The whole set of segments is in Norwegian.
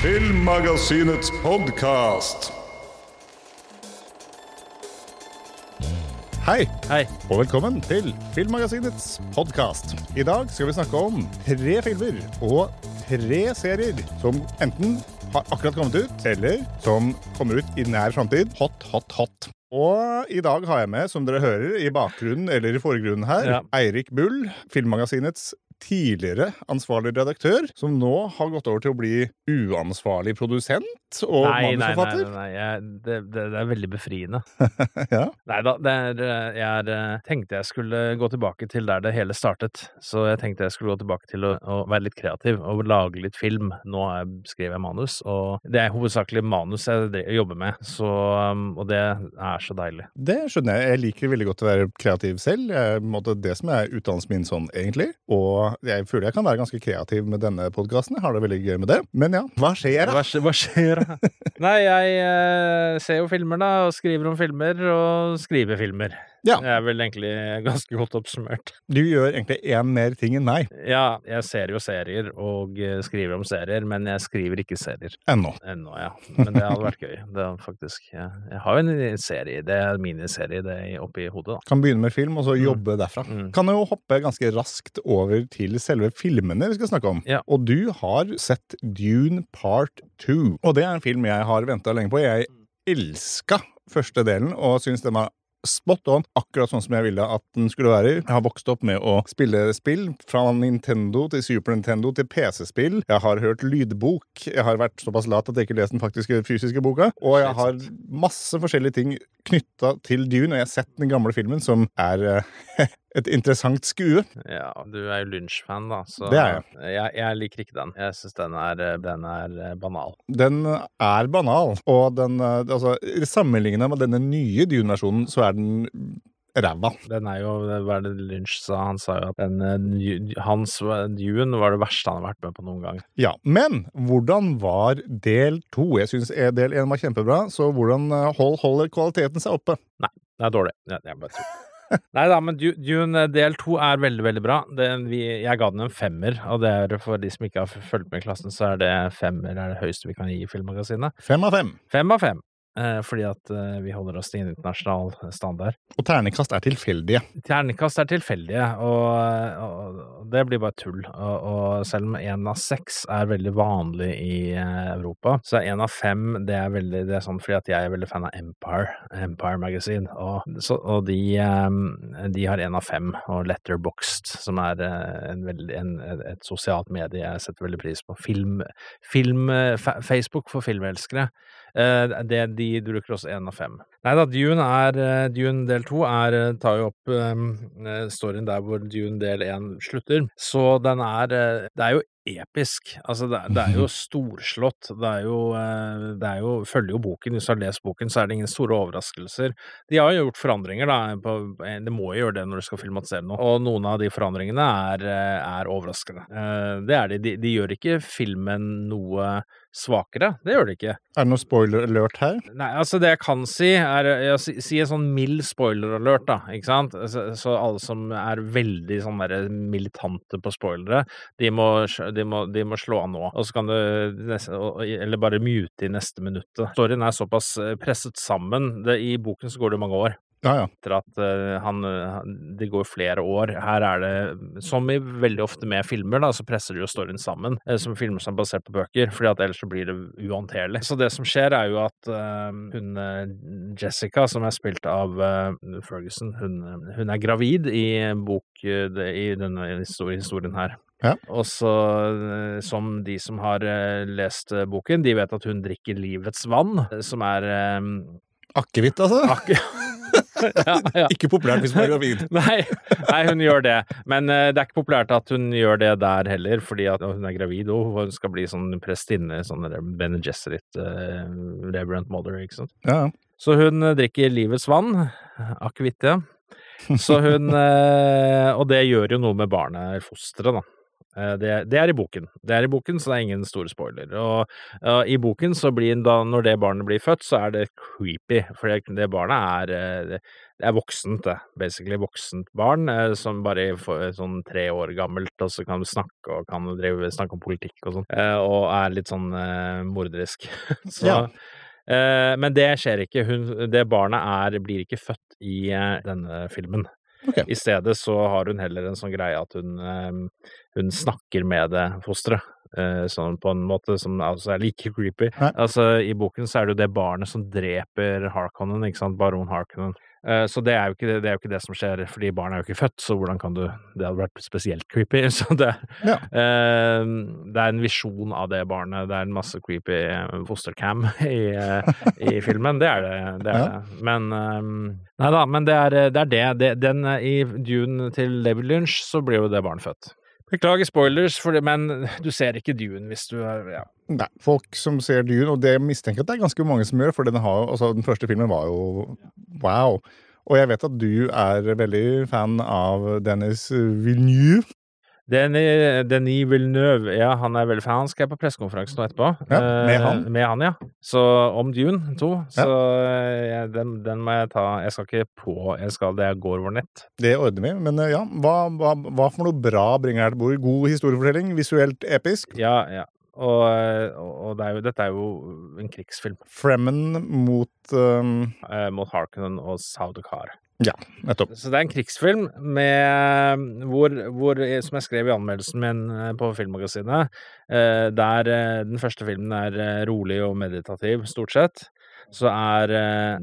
Filmmagasinets podkast. Hei, Hei. og velkommen til Filmmagasinets podkast. I dag skal vi snakke om tre filmer og tre serier som enten har akkurat kommet ut, eller som kommer ut i nær framtid. Hot, hot, hot. Og i dag har jeg med, som dere hører i bakgrunnen eller i foregrunnen her, Ja. Eirik Bull, Filmmagasinets tidligere ansvarlig redaktør, som nå har gått over til å bli uansvarlig produsent og Nei, nei, nei, nei, nei. Jeg, det, det, det er veldig befriende. Ja. Nei da, er, eh, jeg er, eh, tenkte jeg skulle gå tilbake til der det hele startet. Så jeg tenkte jeg skulle gå tilbake til å, å være litt kreativ og lage litt film. Nå er, skriver jeg manus, og det er hovedsakelig manus jeg jobber med. Så, um, og det er så deilig. Det skjønner jeg. Jeg liker veldig godt å være kreativ selv. Er måte det som er utdannelsen min sånn, egentlig. Og jeg føler jeg kan være ganske kreativ med denne podkasten. Jeg har det veldig gøy med det. Men ja, hva skjer da? Hva, skje- hva skjer da? Nei, jeg eh, ser jo filmer, da, og skriver om filmer, og skriver filmer. Ja. Det er vel egentlig ganske godt oppsummert. Du gjør egentlig én mer ting enn meg. Ja, jeg ser jo serier og eh, skriver om serier, men jeg skriver ikke serier Ennå. ennå, ja. Men det hadde vært gøy. Det er faktisk Jeg, jeg har jo en serie, det er miniserie det er oppi hodet, da. Kan begynne med film, og så Mm. jobbe derfra. Mm. Kan jo hoppe ganske raskt over til selve filmene vi skal snakke om. Ja. Og du har sett Dune Part 2. Og det er en film jeg har venta lenge på. Jeg elska første delen, og syns den var spot on, akkurat sånn som jeg ville at den skulle være. Jeg har vokst opp med å spille spill, fra Nintendo til Super Nintendo til PC-spill. Jeg har hørt lydbok. Jeg har vært såpass lat at jeg ikke leste den faktiske fysiske boka. Og jeg har masse forskjellige ting knytta til Dune, og jeg har sett den gamle filmen, som er eh, et interessant skue. Ja, du er jo Lynch-fan, da, så Det er jeg. jeg. liker ikke den. Jeg syns den, eh, den er eh, banal. Den er banal, og den eh, Altså, sammenligna med denne nye Dune-versjonen, så er den ræva. Den er jo Hva er det Lynch sa? Han sa jo at den, eh, hans Dune var det verste han har vært med på noen gang. Ja, Men hvordan var del to? Jeg syns del én var kjempebra, så hvordan eh, hold, holder kvaliteten seg oppe? Nei, Det er dårlig. Jeg, jeg bare tror. Nei da, men Dune del to er veldig, veldig bra. Det, vi, jeg ga den en femmer, og det er for de som ikke har fulgt med i klassen, så er det femmer er det høyeste vi kan gi i Filmmagasinet. Fem av fem. Fem av fem. Eh, fordi at eh, vi holder oss til internasjonal standard. Og ternekast er tilfeldige. Ternekast er tilfeldige, og, og det blir bare tull. Og, og selv om én av seks er veldig vanlig i eh, Europa, så er én av fem det er veldig det er sånn fordi at jeg er veldig fan av Empire, Empire Magazine, og, så, og de, eh, de har én av fem, og Letterboxd, som er eh, en veldig, en, et sosialt medie jeg setter veldig pris på. Film, film eh, fa Facebook for filmelskere. Eh, det, de bruker også én av fem. Nei da, Dune er eh, Dune del to eh, tar jo opp eh, storyen der hvor Dune del én slutter. Så den er Det er jo episk. Altså, det, det er jo storslått. Det er jo, det er jo Følger jo boken. Hvis du har lest boken, så er det ingen store overraskelser. De har jo gjort forandringer, da. På, det må jo gjøre det når du skal filmatisere noe. Og noen av de forandringene er, er overraskende. Det er de. de. De gjør ikke filmen noe svakere. Det gjør det ikke. Er det noe spoiler alert her? Nei, altså det jeg kan si, er å si, si en sånn mild spoiler-alert, da, ikke sant? Så, så alle som er veldig sånn derre militante på spoilere, de må, de, må, de må slå av nå. Og så kan du neste, Eller bare mute i neste minuttet. Storyen er såpass eh, presset sammen. Det, I boken så går det mange år Ja, ja. etter at eh, han, Det går flere år. Her er det, som i veldig ofte med filmer, da, så presser de jo storyen sammen, eh, som filmer som er basert på bøker, fordi at ellers så blir det uhåndterlig. Så det som skjer, er jo at eh, hun Jessica, som er spilt av Ferguson, hun, hun er gravid i bok i denne historien her. Ja. Og så, som de som har lest boken, de vet at hun drikker livets vann, som er Akevitt, altså? Ak Ja. Ikke populært hvis man er gravid. Nei, nei, hun gjør det. Men uh, det er ikke populært at hun gjør det der heller, fordi at hun er gravid og hun skal bli sånn prestinne, sånn Bene Gesserit, uh, Reverend Mother, ikke sant. Ja. Så hun eh, drikker livets vann, akevitt, ja. Så hun uh, Og det gjør jo noe med barnet, fosteret, da. Eh, Det, det er i boken. Det er i boken, så det er ingen store spoiler. Og, uh, i boken så blir da, når det barnet blir født, så er det creepy. For det, det barnet er eh, det, er voksent, det. Basically voksent barn eh, som bare er sånn tre år gammelt, og så kan snakke og kan drive, snakke om politikk og sånn. uh, og er litt sånn morderisk. så, Ja. men det skjer ikke. Hun, det barnet er, blir ikke født i denne filmen. Ok. I stedet så har hun heller en sånn greie at hun, eh, hun snakker med det fosteret. eh, sånn på en måte som altså er like creepy. Nei. Altså, I boken så er det jo det barnet som dreper Harkonnen, ikke sant, baron Harkonnen. Eh, Så det er, ikke, det- er jo ikke det som skjer, fordi barnet er jo ikke født, så hvordan kan du Det hadde vært spesielt creepy. Så det, Ja. eh, det er en visjon av det barnet. Det er en masse creepy eh, fostercam i, eh, i filmen. Det er det. det, er Ja. det. Men Nei da, men det er det. Er den, I Dune til David Lynch så blir jo det barnet født. Beklager spoilers, det, men du ser ikke Dune hvis du ja. Nei, folk som ser Dune, og det mistenker at det er ganske mange som gjør, for den, har, altså, den første filmen var jo wow. Og jeg vet at du er veldig fan av Dennis Villeneuve. Denis, Denis Villeneuve, ja, han er veldig fan. Han skal jeg på pressekonferanse nå etterpå. Ja, med Eh, han? Med han, ja. Så om Dune 2. Så ja, jeg- den, den må jeg ta Jeg skal ikke på Jeg skal det går over nett. Det ordner vi. Men eh, ja, hva, hva, hva for noe bra bringer her til bord? God historiefortelling? Visuelt episk? Ja, ja. Og, eh, og det er jo, dette er jo en krigsfilm Fremen mot um, eh, mot Harkonnen og Saudakar. Ja, nettopp. Så det er en krigsfilm med hvor, hvor som jeg skrev i anmeldelsen min eh, på Filmmagasinet, eh, der eh, den første filmen er rolig og meditativ, stort sett, så er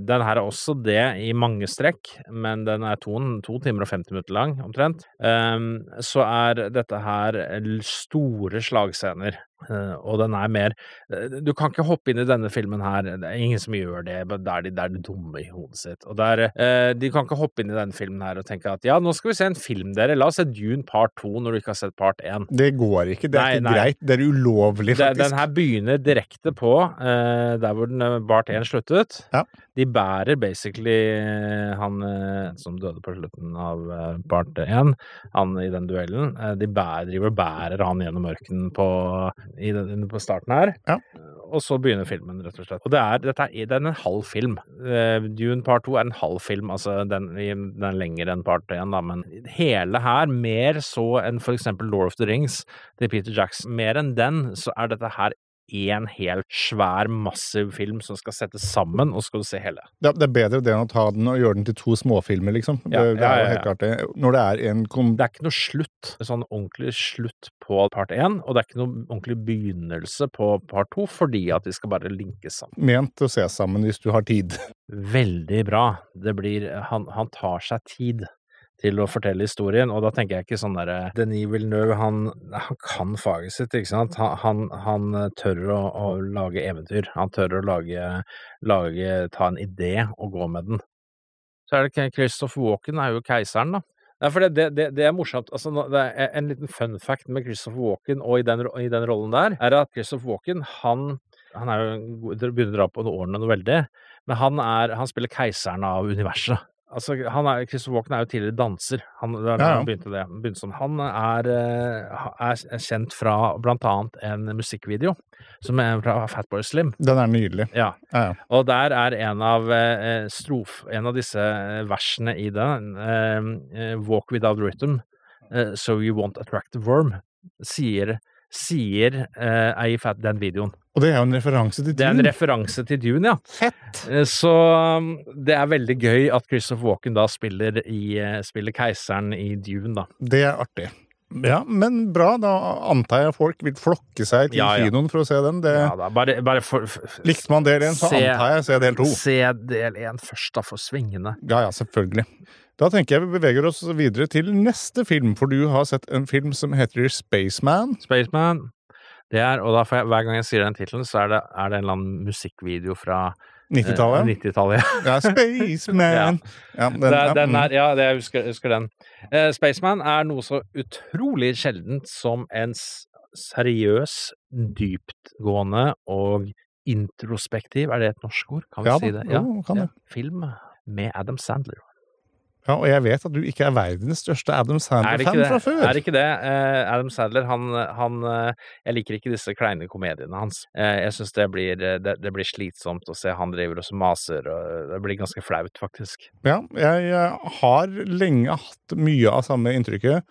Den her er også det i mange strekk, men den er to, to timer og 50 minutter lang, omtrent. Ehm, så er dette her store slagscener. Eh, og den er mer eh, Du kan ikke hoppe inn i denne filmen her, det er ingen som gjør det, men det er de, det er de dumme i hodet sitt. Og der, er, eh, de kan ikke hoppe inn i denne filmen her og tenke at ja, nå skal vi se en film, dere, la oss se Dune part 2 når du ikke har sett part 1. Det går ikke. Det er Nei, ikke nei. greit. Det er ulovlig, faktisk. den her begynner direkte på der hvor den part 1 sluttet. Ja. De bærer basically han som døde på slutten av part 1, han i den duellen. de bærer, driver og bærer han gjennom ørkenen på, i den, på starten her. Ja. Og så begynner filmen, rett og slett. Og det er, dette er, det er en halv film. Uh, Dune part 2 er en halv film, altså den, den er lengre enn part 1, da, men hele her, mer så enn for eksempel Lord of the Rings til Peter Jackson, mer enn den, så er dette her en helt svær, massiv film som skal settes sammen, og så skal du se hele. Det, det er bedre det enn å ta den og gjøre den til to småfilmer, liksom. Ja, det, det er jo ja, helt klart det. Når det er en kom... Det er ikke noe slutt, sånn ordentlig slutt på part 1, og det er ikke noe ordentlig begynnelse på part 2, fordi at de skal bare linkes sammen. ment å se sammen hvis du har tid. Veldig bra. Det blir Han, han tar seg tid til å fortelle historien, og da tenker jeg ikke sånn derre Denis Villeneuve, han, han kan faget sitt, ikke sant? Han, han, han tør å, å lage eventyr. Han tør å lage, lage Ta en idé og gå med den. Så er det Christopher Walken er jo keiseren, da. Nei, for det, det, det, det er morsomt. Altså, det er en liten fun fact med Christopher Walken og i den, i den rollen der, er at Christopher Walken, han han er jo dere begynner å dra på årene noe veldig, men han, er, han spiller keiseren av universet. Altså, han er, Christopher Walken er jo tidligere danser. Han, Ja, ja. han begynte det. Begynte sånn. han er, eh, er kjent fra blant annet en musikkvideo som er fra Fatboy Slim. Den er nydelig. Ja, Ja, ja. og der er en av eh, strof, en av disse eh, versene i den, Walk without rhythm, so you won't attract the worm, sier, sier uh, ei fat den videoen. Og det er jo en referanse til Dune? Det er en referanse til Dune, ja. Fett! Eh, Så um, det er veldig gøy at Christopher Walken da spiller, i, eh, spiller keiseren i Dune, da. Det er artig. Ja, men bra. Da antar jeg folk vil flokke seg til Ja, ja. kinoen for å se den. Det, Ja, da bare, bare for, for, Likte man del én, så Se- antar jeg se del to. Se del én først, da, for svingende. Ja, ja, selvfølgelig. Da tenker jeg vi beveger oss videre til neste film, for du har sett en film som heter Spaceman. Spaceman. Det er, og da jeg, hver gang jeg sier den tittelen, så er det, er det en eller annen musikkvideo fra 90-tallet? 90-tallet, ja. Ja, Spaceman! Ja, den, Det, ja, den mm. er, ja, det, jeg husker, husker den. Uh, Spaceman er noe så utrolig sjeldent som en seriøs, dyptgående og introspektiv Er det et norsk ord? Kan vi si det? Ja, kan det. Film med Adam Sandler. Ja, og jeg vet at du ikke er verdens største Adam Er Sandler-fan fra før. Er det ikke det? Uh, Adam Sandler, han, han uh, Jeg liker ikke disse kleine komediene hans. Uh, jeg syns det, det, det blir slitsomt å se han driver og så maser, og det blir ganske flaut, faktisk. Ja, jeg har lenge hatt mye av samme inntrykket,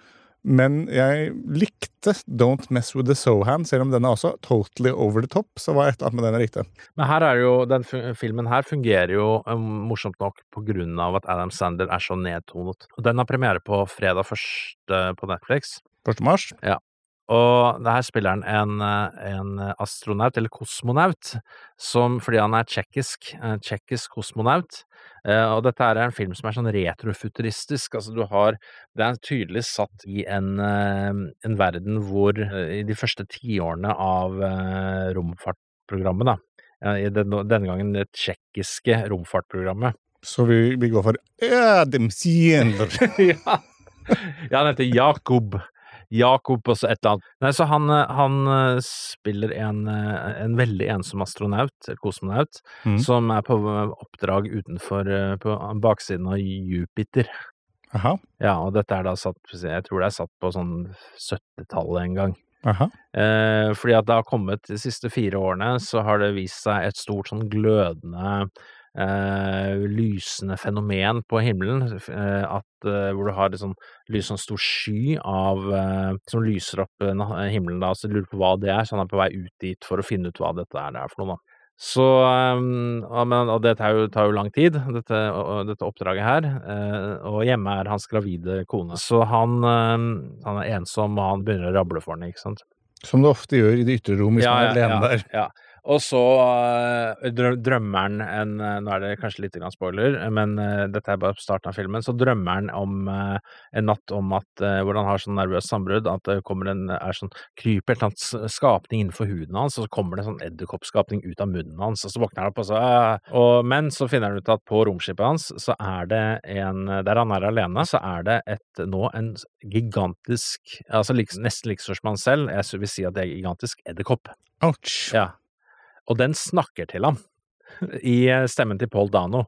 men jeg likte Don't Mess With The Sohan, selv om den er også totally over the top, så var et eller annet med den jeg likte. Men her er jo, den filmen her fungerer jo eh, morsomt nok på grunn av at Adam Sandler er så nedtonet. Og Den har premiere på fredag første på Netflix. 1. mars. Og der spiller han en, en astronaut, eller kosmonaut, som, fordi han er tsjekkisk, eh, tsjekkisk kosmonaut. Eh, Og dette er en film som er sånn retrofuturistisk. Altså du har Det er tydelig satt i en, eh, en verden hvor i de første tiårene av romfartprogrammet, da. I den, denne gangen det tsjekkiske romfartprogrammet. Så vi, vi går for Adam ja. ja, han heter Jakob. Jakob og så et eller annet. Nei, så han, eh, han eh, spiller en, eh, en veldig ensom astronaut, eller kosmonaut, mm. som er på oppdrag utenfor, på baksiden av Jupiter. Aha, Ja, og dette er da satt, jeg tror det er satt på sånn 70-tallet en gang. aha. Eh, fordi at det har kommet de siste fire årene, så har det vist seg et stort sånn glødende eh, lysende fenomen på himmelen. Eh, at, eh, hvor du har en sånn lys, sånn stor sky av eh, som lyser opp eh, himmelen da, så jeg lurer på hva det er, så han er på vei ut dit for å finne ut hva dette er, det er for noe, da. Så, men, og det tar jo, tar jo lang tid, dette, dette oppdraget her. Eh, og hjemme er hans gravide kone. Så han, han er ensom, og han begynner å rable for henne, ikke sant. Som det ofte gjør i det ytre rom hvis man er alene ja, der. Ja. Og så eh, drømmer han en eh, Nå er det kanskje litt spoiler, men eh, dette er bare starten av filmen. Så drømmer han om en natt om at hvor han har sånn nervøst sambrudd, at det kommer en er sånn kryper en skapning innenfor huden hans, og så kommer det en sånn edderkoppskapning ut av munnen hans, og så våkner han opp, og så eh, og, Men så finner han ut at på romskipet hans så er det en Der han er alene, så er det et nå en gigantisk Altså nesten like stor som han selv, jeg vil si at det er gigantisk edderkopp. Ouch. Ja. Og den snakker til ham i eh, stemmen til Paul Dano.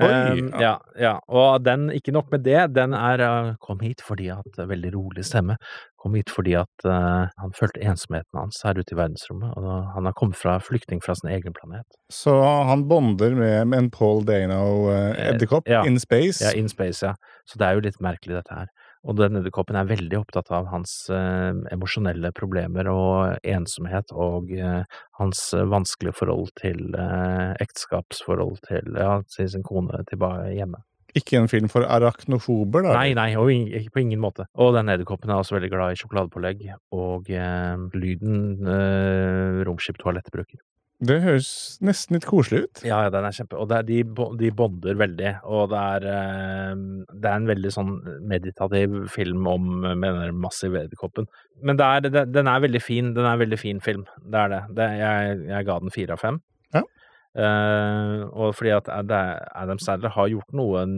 Oi, Um, ja, ja. Og den, ikke nok med det, den er uh, 'kom hit fordi at' Veldig rolig stemme. 'Kom hit fordi at uh, han følte ensomheten hans her ute i verdensrommet', og han har kommet fra flyktning fra sin egen planet. Så han bonder med, med en Paul Dano-edderkopp uh, ja. in space. Ja, in space, ja. Så det er jo litt merkelig, dette her. Og den edderkoppen er veldig opptatt av hans eh, emosjonelle problemer og ensomhet, og eh, hans eh, vanskelige forhold til eh, ekteskapsforhold til, ja, til sin kone tilbake hjemme. Ikke en film for arachnofober, da? Nei, nei, og in på ingen måte. Og den edderkoppen er også veldig glad i sjokoladepålegg, og eh, lyden eh, romskiptoalett bruker. Det høres nesten litt koselig ut. Ja, ja, den er kjempe... Og det er, de, de bonder veldig, og det er, eh, det er en veldig sånn meditativ film om med den massive edderkoppen. Men det er, det, den er veldig fin, den er en veldig fin film. Det er det. det jeg, jeg ga den fire av fem. Ja. Uh, og fordi at Ad- Adam Sadler har gjort noen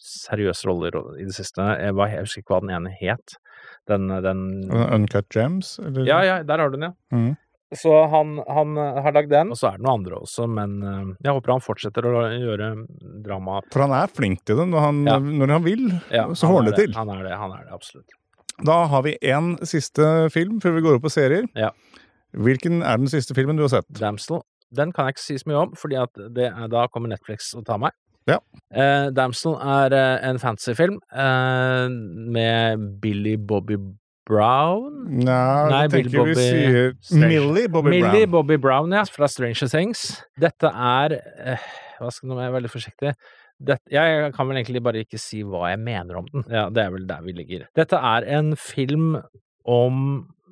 seriøse roller i det siste. Jeg, var, jeg husker ikke hva den ene het. Den, den Uncut Gems? Eller? Ja, ja, der har du den, ja. Mhm. Så han, han eh, har lagd den, og så er det noen andre også, men eh, jeg håper han fortsetter å gjøre drama. For han er flink til det når han, Ja. når han vil. Ja, så han det til. Han er det, han er det, absolutt. Da har vi én siste film før vi går opp på serier. Ja. Hvilken er den siste filmen du har sett? Damsel, den kan jeg ikke si så mye om, fordi er- da kommer Netflix og tar meg. Ja. Eh, Damsel er eh, en fantasyfilm eh, med Billy Bobby Brown. Nei, Nei, Bill tenker vi sier Strange. Millie Bobby Millie Brown. Bobby Brown, ja, fra Stranger Things. Dette er eh, Hva skal Nå er jeg veldig forsiktig. Dette, jeg kan vel egentlig bare ikke si hva jeg mener om den. Ja, Det er vel der vi ligger. Dette er en film om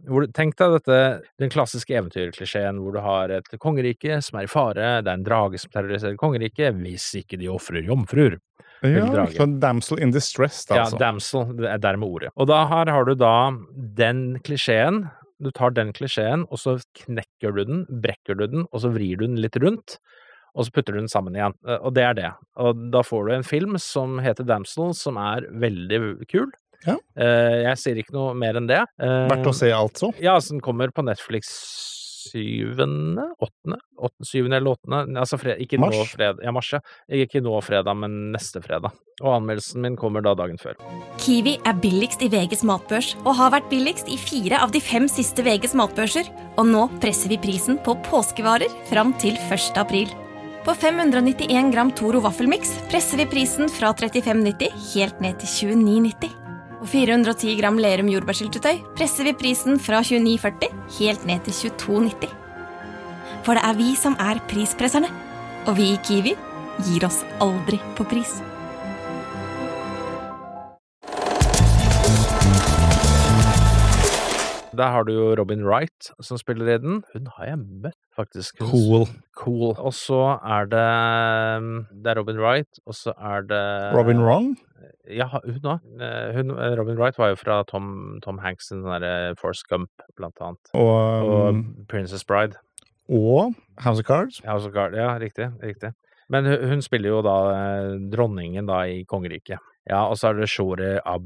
hvor, Tenk deg dette, den klassiske eventyrklisjeen hvor du har et kongerike som er i fare, det er en drage som terroriserer kongeriket, hvis ikke de ofrer jomfruer. Ja, så Damsel in Distress, da, Ja, altså. damsel, det er dermed ordet. Og da her har du da den klisjeen. Du tar den klisjeen, og så knekker du den, brekker du den, og så vrir du den litt rundt. og så putter du den sammen igjen. Eh, Og det er det. Og da får du en film som heter Damsel, som er veldig kul. Ja. Eh, Jeg sier ikke noe mer enn det. Eh, Verdt å se, altså. Ja, den kommer på Netflix syvende? Åttende? Åttende, syvende eller åttende? Altså fred, ikke nå fredag. Ja, mars, ja. Ikke nå fredag, men neste fredag. Og anmeldelsen min kommer da dagen før. Kiwi er billigst i VGs matbørs og har vært billigst i fire av de fem siste VGs matbørser. Og nå presser vi prisen på påskevarer fram til 1. april. På 591 gram Toro vaffelmiks presser vi prisen fra 35,90 helt ned til 29,90. På 410 gram Lerum jordbærsyltetøy presser vi prisen fra 29,40 helt ned til 22,90. For det er vi som er prispresserne. Og vi i Kiwi gir oss aldri på pris. Der har du jo Robin Wright som spiller i den. Hun har jeg møtt, faktisk. Cool. Cool. Og så er det Det er Robin Wright, og så er det Robin Wrong? Ja, hun òg. Robin Wright var jo fra Tom, Tom Hanks den derre Force Gump, blant annet. Og, Og um, Princess Bride. og House of Cards? House of Cards, ja, riktig. riktig. Men hun, hun spiller jo da eh, dronningen da i kongeriket. Ja, og så er det Shore Ab,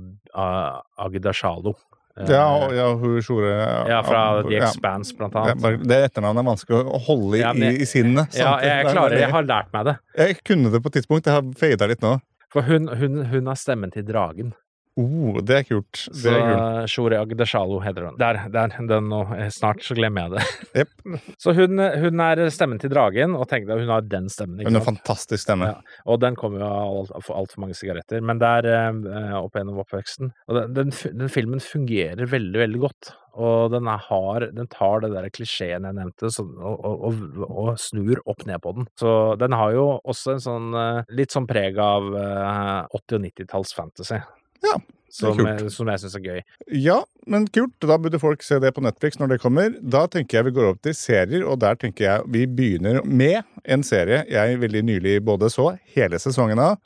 Agdashalo. Eh, Ja, ja, hun Sjore ja, fra The ja. Expanse, blant Det, er annet. det etternavnet er vanskelig å holde i, Ja, men- i, i sinnet. Ja, jeg er klarer Jeg har lært meg det. Jeg kunne det på et tidspunkt. Jeg har fada litt nå. For hun, hun, hun har stemmen til dragen. Oh, det er kult. Det Så er kult. Shore Agdashalo heter hun. Der, der. Den nå. eh, Snart så glemmer jeg det. Yep. Så hun, hun er stemmen til dragen, og tenk deg, hun har den stemmen. Hun har sant? fantastisk stemme. Ja. Og den kommer jo av alt- for altfor mange sigaretter. Men det er eh, opp gjennom oppveksten. Og den, den, den filmen fungerer veldig, veldig godt. Og den, er hard, den tar det der klisjeen jeg nevnte, så, og, og, og, og snur opp ned på den. Så den har jo også en sånn eh, litt sånn preg av eh, 80- og 90-talls fantasy. Ja, Som, kult. som jeg syns er gøy. Ja, men kult. Da burde folk se det på Netflix når det kommer. Da tenker jeg vi går opp til serier, og der tenker jeg vi begynner med en serie jeg veldig nylig både så hele sesongen av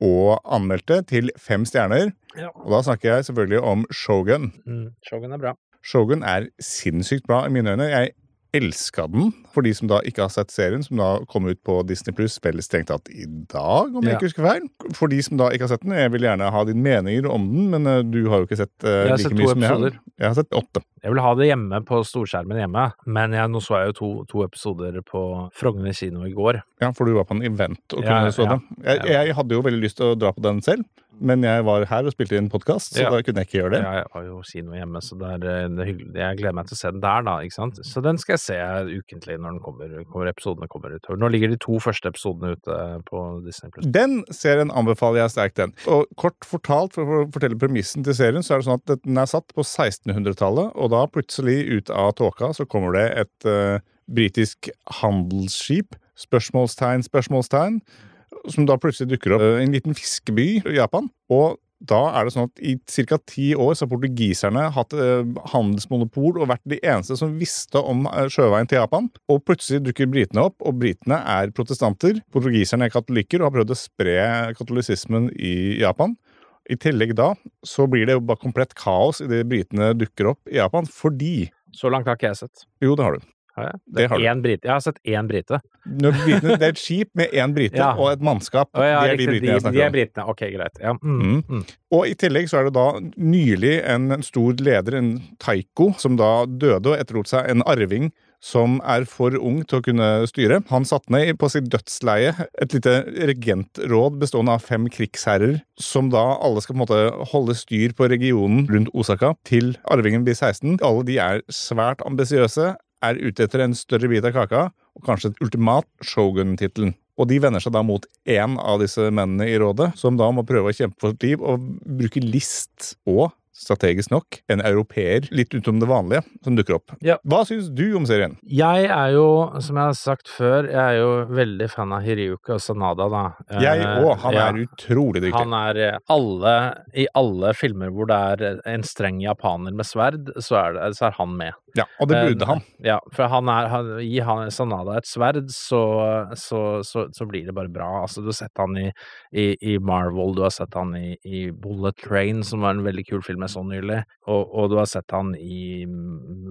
og anmeldte til fem stjerner. Ja. Og da snakker jeg selvfølgelig om Shogun. Mm, Shogun er bra. Shogun er sinnssykt bra i mine øyne. Jeg elska den. For de som da ikke har sett serien, som da kom ut på Disney Pluss, spiller strengt tatt i dag, om jeg Ja. ikke husker feil. For de som da ikke har sett den, jeg vil gjerne ha dine meninger om den, men eh, du har jo ikke sett uh, like sett mye to som jeg har. episoder. Jeg har sett åtte. Jeg vil ha det hjemme på storskjermen hjemme, men jeg, nå så jeg jo to, to episoder på Frogner kino i går. Ja, for du var på en event og Ja, kunne så ja. det. Jeg, jeg hadde jo veldig lyst til å dra på den selv, men jeg var her og spilte inn podkast, så Ja. da kunne jeg ikke gjøre det. Ja, jeg har jo kino hjemme, så det er, eh, det er hyggelig. Jeg gleder meg til å se den der, da. ikke sant? Så den skal jeg se ukentlig når den kommer, når episodene kommer ut. Nå ligger de to første episodene ute på Disney+. Den serien anbefaler jeg sterkt den. Og kort fortalt, for å fortelle premissen til serien, så er det sånn at den er satt på 1600-tallet, og da plutselig ut av tåka så kommer det et uh, britisk handelsskip, spørsmålstegn, spørsmålstegn, som da plutselig dukker opp eh, i en liten fiskeby i Japan. Og da er det sånn at i ca. ti år så har portugiserne hatt eh, handelsmonopol og vært de eneste som visste om eh, sjøveien til Japan. Og plutselig dukker britene opp, og britene er protestanter. Portugiserne er katolikker og har prøvd å spre katolisismen i Japan. I tillegg da så blir det jo bare komplett kaos idet britene dukker opp i Japan, fordi Så langt har ikke jeg sett. Jo, det har du. Har jeg? Det har. Én brite. Jeg har sett én brite. Det er et skip med én brite Ja. og et mannskap. Å, ja, det er de britene jeg de, de er om. britene. Ok, greit. Ja. Mm. Mm. Mm. Og i tillegg så er det da nylig en stor leder, en taiko, som da døde og etterlot seg en arving som er for ung til å kunne styre. Han satte ned på sitt dødsleie et lite regentråd bestående av fem krigsherrer, som da alle skal på en måte holde styr på regionen rundt Osaka til arvingen blir 16. Alle de er svært ambisiøse, er ute etter en større bit av kaka, og kanskje et ultimat shogun-tittelen. Og de vender seg da mot én av disse mennene i rådet, som da må prøve å kjempe for sitt liv og bruke list og strategisk nok, en europeer litt utenom det vanlige som dukker opp. Ja. Hva syns du om serien? Jeg er jo, som jeg har sagt før, jeg er jo veldig fan av Hiryuka Sanada, da. Jeg Eh, òg. Han ja. er utrolig dyktig. Han er eh, alle I alle filmer hvor det er en streng japaner med sverd, så er, det, så er han med. Ja, og det Eh, burde han. Ja, for han er han, Gi han Sanada et sverd, så, så, så, så blir det bare bra. Altså, du har sett han i, i, i Marvel, du har sett han i, i Bullet Train, som var en veldig kul film med så nylig, og, og du har sett han i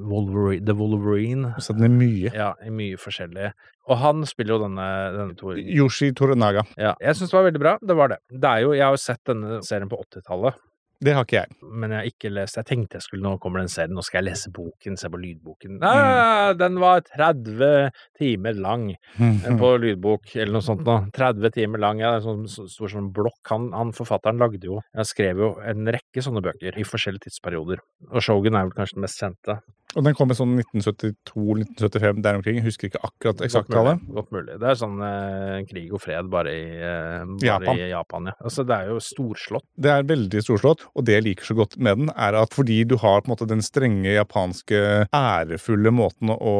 Wolverine, The Wolverine. sett den i mye. Ja, i mye forskjellig. Og han spiller jo denne, denne Tor... Yoshi Torunaga Ja, jeg syns det var veldig bra. Det var det. Det er jo, jeg har jo sett denne serien på 80-tallet, Det har ikke jeg. men jeg har ikke lest Jeg tenkte jeg skulle, nå kommer den serien, nå skal jeg lese boken, se på lydboken. Ah, Den var 30 timer lang eh, på lydbok, eller noe sånt noe. 30 timer lang, ja, det er sånn stor sånn blokk. Han, han forfatteren lagde jo Han skrev jo en rekke sånne bøker i forskjellige tidsperioder. Og Shogun er vel kanskje den mest kjente. Og den kom i sånn 1972-1975 der omkring. Jeg husker ikke akkurat eksakt tallet. Godt mulig. Det er sånn eh, krig og fred bare i, eh, bare Japan. i Japan. Ja. Altså, det er jo storslått. Det er veldig storslått, og det jeg liker så godt med den, er at fordi du har på en måte den strenge japanske, ærefulle måten å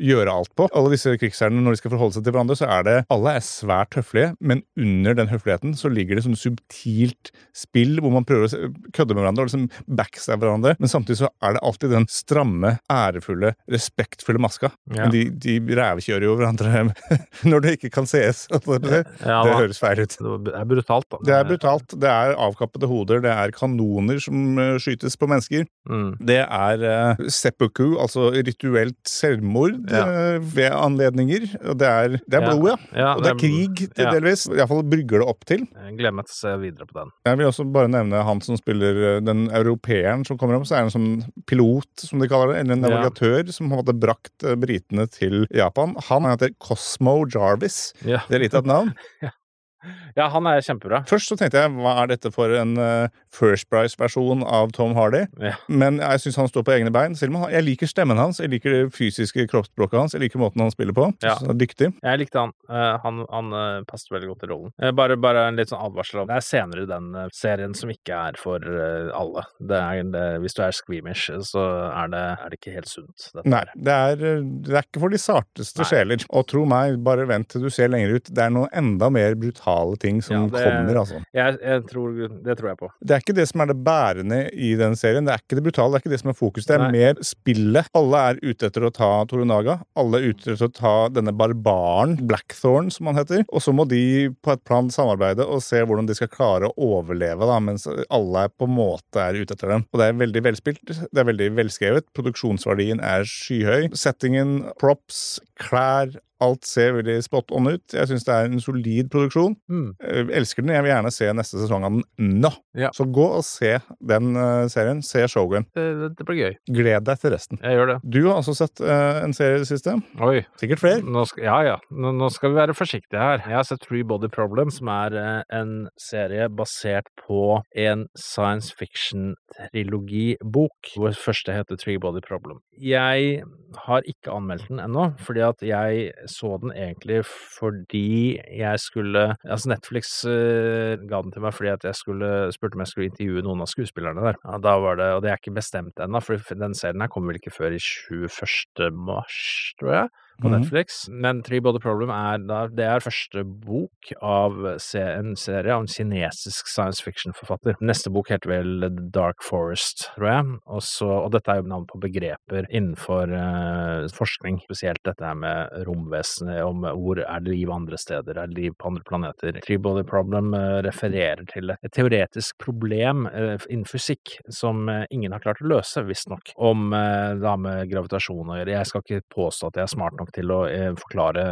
gjøre alt på Alle disse krigsherrene, når de skal forholde seg til hverandre, så er det Alle er svært høflige, men under den høfligheten så ligger det sånn subtilt spill hvor man prøver å kødde med hverandre og liksom backstabbe hverandre, men samtidig så er det alltid den stramme, ærefulle, respektfulle maska. Ja. Men de, de rævkjører jo hverandre når det ikke kan sees. Altså, det, Ja, det høres feil ut. Det er brutalt, da. Det er brutalt. Det er avkappede hoder, det er kanoner som eh, skytes på mennesker. Mm. Det er uh, seppuku, altså rituelt selvmord Ja. uh, ved anledninger. Og det er, det er blod, ja. Og det er krig, til delvis. Iallfall brygger det opp til. Jeg gleder meg til å se videre på den. Jeg vil også bare nevne han som spiller den europeeren som kommer opp. Så er han sånn pilot, som de kaller det, eller en Ja. navigatør, som hadde brakt eh, britene til Japan. Han heter Cosmo Jarvis. Ja. Det er litt av et navn. ja, han er kjempebra. Først så tenkte jeg hva er dette for en uh, First Price-versjon av Tom Hardy? Ja. Men jeg syns han står på egne bein. Selv om han, jeg liker stemmen hans, jeg liker det fysiske kroppsspråket hans, jeg liker måten han spiller på. Ja. Så dyktig. Jeg likte han. Uh, han han uh, passet veldig godt i rollen. Bare, bare en litt sånn advarsel om Det er senere i den serien som ikke er for alle. Det er, det, hvis du er squeamish, så er det, er det ikke helt sunt. Nei, det er, det er ikke for de sarteste Nei. sjeler. Og tro meg, bare vent til du ser lenger ut. Det er noe enda mer brutale ting som Ja, det- kommer, altså. Jeg, jeg tror, det tror jeg på. Det er ikke det som er det bærende i den serien. Det er ikke det brutale, det er ikke det som er fokus. Det er Nei. mer spillet. Alle er ute etter å ta Torunaga. Alle er ute etter å ta denne barbaren, Blackthorn, som han heter. Og så må de på et plan samarbeide og se hvordan de skal klare å overleve, da, mens alle på en måte er ute etter dem. Og det er veldig velspilt. Det er veldig velskrevet. Produksjonsverdien er skyhøy. Settingen, props, klær Alt ser veldig spot on ut. Jeg syns det er en solid produksjon. Mm. Jeg elsker den. Jeg vil gjerne se neste sesong av den nå. Ja. Så gå og se den eh, serien. Se Shogun. Det, det, det blir gøy. Gled deg til resten. Jeg gjør det. Du har også sett uh, en serie i det siste. Oi. Sikkert flere. Nå skal, ja, ja. Nå, nå skal vi være forsiktige her. Jeg har sett Three Body Problem, som er uh, en serie basert på en science fiction-trilogibok, hvor første heter Three Body Problem. Jeg har ikke anmeldt den ennå, fordi at jeg så den egentlig fordi jeg skulle Altså, Netflix eh, ga den til meg fordi at jeg skulle spurte om jeg skulle intervjue noen av skuespillerne der. Ja, da var det, Og det er ikke bestemt ennå, for den serien her kommer vel ikke før i 21. mars, tror jeg på Mhm. Netflix. Men Three Body Problem er det er første bok av en serie av en kinesisk science fiction-forfatter. Neste bok heter vel The Dark Forest, tror jeg. Også, og dette er jo navn på begreper innenfor uh, forskning, spesielt dette her med romvesenet, om hvor er det liv andre steder, er det liv på andre planeter. Three Body Problem uh, refererer til et teoretisk problem uh, innen fysikk som ingen har klart å løse, visstnok, om det har med gravitasjon å gjøre. Jeg skal ikke påstå at jeg er smart nok til å eh, forklare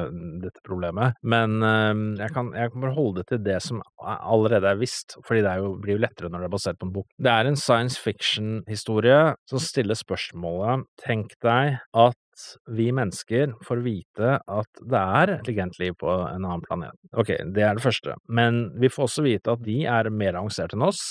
dette problemet, men eh, jeg, kan, jeg kan bare holde det til det som allerede er visst, fordi det jo, blir jo lettere når det er basert på en bok. Det er en science fiction-historie som stiller spørsmålet Tenk deg at vi mennesker får vite at det er intelligent liv på en annen planet. Ok, det er det første. Men vi får også vite at de er mer avanserte enn oss,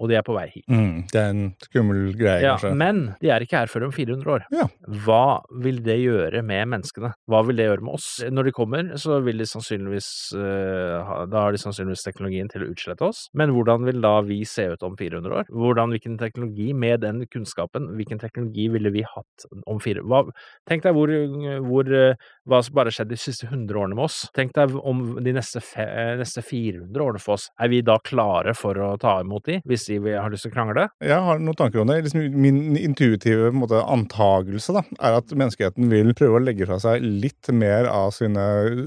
og de er på vei hit. Mm, det er en skummel greie, Ja, kanskje. men de er ikke her før om 400 år. Ja. Hva vil det gjøre med menneskene? Hva vil det gjøre med oss? Når de kommer, så vil de sannsynligvis eh, Da har de sannsynligvis teknologien til å utslette oss. Men hvordan vil da vi se ut om 400 år? Hvordan, Hvilken teknologi, med den kunnskapen, hvilken teknologi ville vi hatt om 400 hva, Tenk deg hvor, hvor eh, hva som bare har skjedd de siste 100 årene med oss. Tenk deg om de neste, eh, neste 400 årene for oss. Er vi da klare for å ta imot de, hvis si vi har lyst til å krangle? Jeg har noen tanker om det. Liksom, min intuitive måte, antagelse da, er at menneskeheten vil prøve å legge fra seg litt mer av sine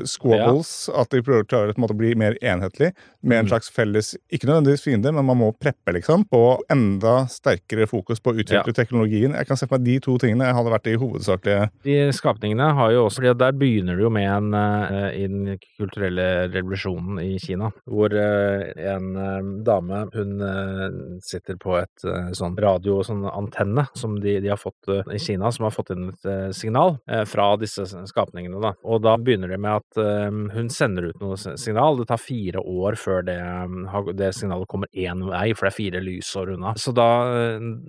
squabbles. At de prøver å klare å bli mer enhetlig, med en Mm. slags felles Ikke nødvendigvis fiende, men man må preppe, liksom. På enda sterkere fokus på å utvikle teknologien. Jeg kan se for meg de to tingene hadde vært de hovedsakelige De skapningene har jo også Der begynner det jo med en eh, i den kulturelle revolusjonen i Kina, hvor eh, en eh, dame hun sitter på et eh, sånn radio, sånn antenne, som de, de har fått eh, i Kina, som har fått inn et eh, signal fra disse skapningene. da. Og da begynner det med at hun sender ut noe signal. Det tar fire år før det, det signalet kommer én vei, for det er fire lysår unna. Så da,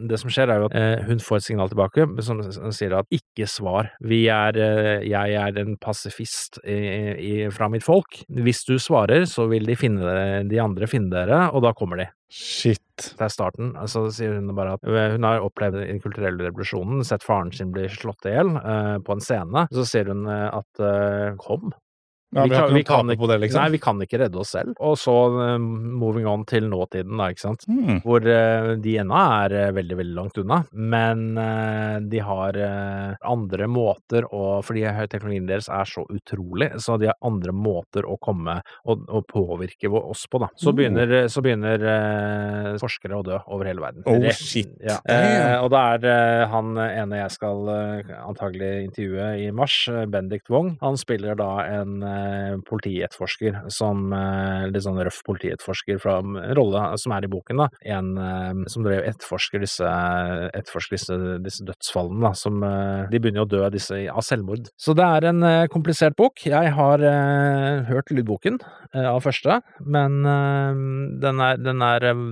det som skjer er jo at hun får et signal tilbake som, sier at ikke svar. Vi er, jeg er en pasifist i, i, fra mitt folk. Hvis du svarer, så vil de finne de andre finne dere, og da kommer de. Shit. Det er starten. Så sier hun bare at hun har opplevd den kulturelle revolusjonen, sett faren sin bli slått i hjel eh, på en scene. Så sier hun eh, at eh, kom, Ja, vi, Vi kan- vi ikke kan på det, liksom. Nei, vi kan ikke redde oss selv. Og så eh, moving on til nåtiden, da, ikke sant. Mm. Hvor uh, de ennå er uh, veldig, veldig langt unna. Men uh, de har andre måter å Fordi teknologien deres er så utrolig, så de har andre måter å komme og, og påvirke oss på, da. Så Oh. begynner, så begynner forskere å dø over hele verden. Oh, Rett- shit. Ja. Og da er han ene jeg skal antagelig intervjue i mars, Bendik Wong, han spiller da en politietterforsker som eh, Litt sånn røff politietterforsker fra en rolle som er i boken, da. En eh, som drev etterforsker disse, etterforsker disse, disse dødsfallene, da. Som eh, De begynner jo å dø disse av selvmord. Så det er en eh, komplisert bok. Jeg har eh, hørt lydboken eh, av første, men eh, den er, den er eh,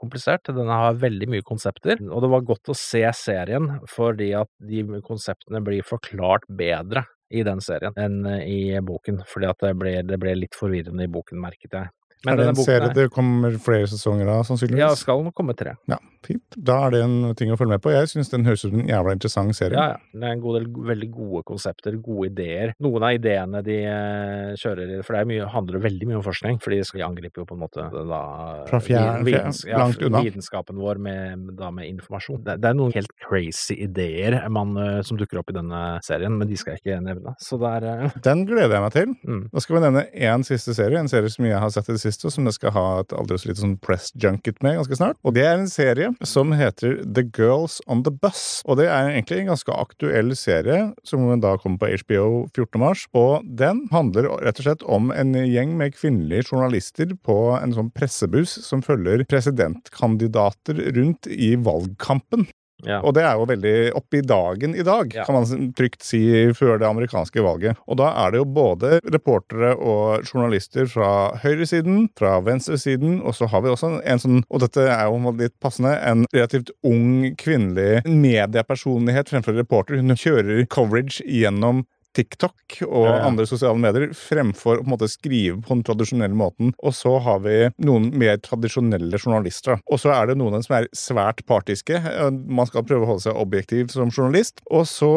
komplisert. Den har veldig mye konsepter, og det var godt å se serien fordi at de konseptene blir forklart bedre i den serien enn eh, i boken, fordi at det ble, det ble litt forvirrende i boken, merket jeg. er det en serie er- det kommer flere sesonger av, sannsynligvis? Ja, skal nok komme tre. Ja, fint. Da er det en ting å følge med på. Jeg syns den høres ut som en jævla interessant serie. Ja, ja. Det er en god del veldig gode konsepter, gode ideer. Noen av ideene de eh, kjører i For det er mye, handler veldig mye om forskning, for de skal angripe jo på en måte da Fra fjern, videns- ja, langt unna. vitenskapen vår med, da med informasjon. Det, det er noen helt crazy ideer man, eh, som dukker opp i denne serien, men de skal jeg ikke nevne. Så det er eh, Den gleder jeg meg til. mm. Da skal vi nevne én siste serie, en serie som jeg har sett i det siste, og som jeg skal ha et aldri så lite sånn press junket med ganske snart. Og det er en serie som heter The Girls on the Bus. Og det er egentlig en ganske aktuell serie, som da kommer på HBO 14. mars. Og den handler rett og slett om en gjeng med kvinnelige journalister på en sånn pressebuss som følger presidentkandidater rundt i valgkampen. Ja. Og det er jo veldig oppe i dagen i dag, Ja. kan man trygt si, før det amerikanske valget. Og da er det jo både reportere og journalister fra høyresiden, fra venstresiden, og så har vi også en sånn, og dette er jo litt passende, en relativt ung kvinnelig mediepersonlighet fremfor reporter. Hun kjører coverage gjennom TikTok og Ja, ja. andre sosiale medier fremfor å på en måte skrive på den tradisjonelle måten. Og så har vi noen mer tradisjonelle journalister. Og så er det noen som er svært partiske. Man skal prøve å holde seg objektiv som journalist. Og så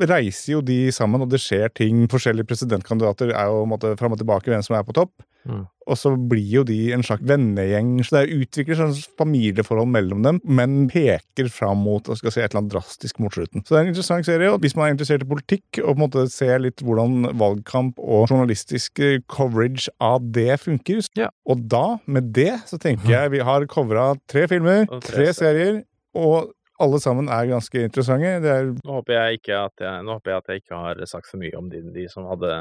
reiser jo de sammen, og det skjer ting. Forskjellige presidentkandidater er jo på en måte fram og tilbake hvem som er på topp. Mm. Og så blir jo de en slags vennegjeng. Så det utvikler seg et familieforhold mellom dem, men peker fram mot og skal si, et eller annet drastisk mot slutten. Så det er en interessant serie. og Hvis man er interessert i politikk og på en måte ser litt hvordan valgkamp og journalistisk eh, coverage av det funker, Ja. og da, med det, så tenker jeg vi har covra tre filmer, tre tre serier, og alle sammen er ganske interessante. Det er Nå håper jeg ikke at jeg, nå håper jeg at jeg ikke har sagt for mye om de, de som hadde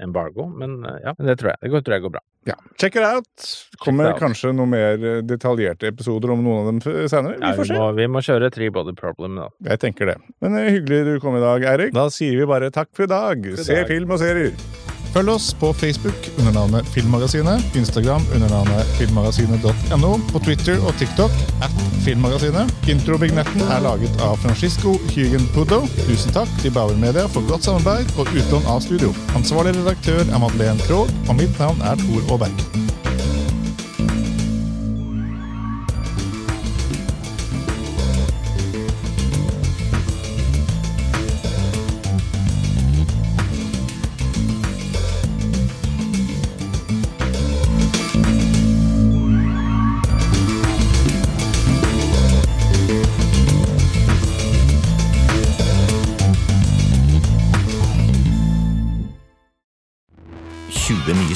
embargo, men eh, ja, det tror jeg. Det går, tror jeg går bra. Ja, check it out! Kommer it out. kanskje noen mer eh, detaljerte episoder om noen av dem senere. Vi får vi, se. må, vi må kjøre Three Body Problem, da. Jeg tenker det. Men eh, hyggelig du kom i dag, Eirik. Da sier vi bare takk for i dag. For Se dag. film og serier. Følg oss på Facebook under navnet Filmmagasinet, Instagram under navnet filmmagasinet.no, på Twitter og TikTok at Filmmagasinet. Introvignetten er laget av Francisco Hygen Pudo. Tusen takk til Bauer Media for godt samarbeid og utlån av studio. Ansvarlig redaktør er Madeleine Krogh, og mitt navn er Tor Aaberg.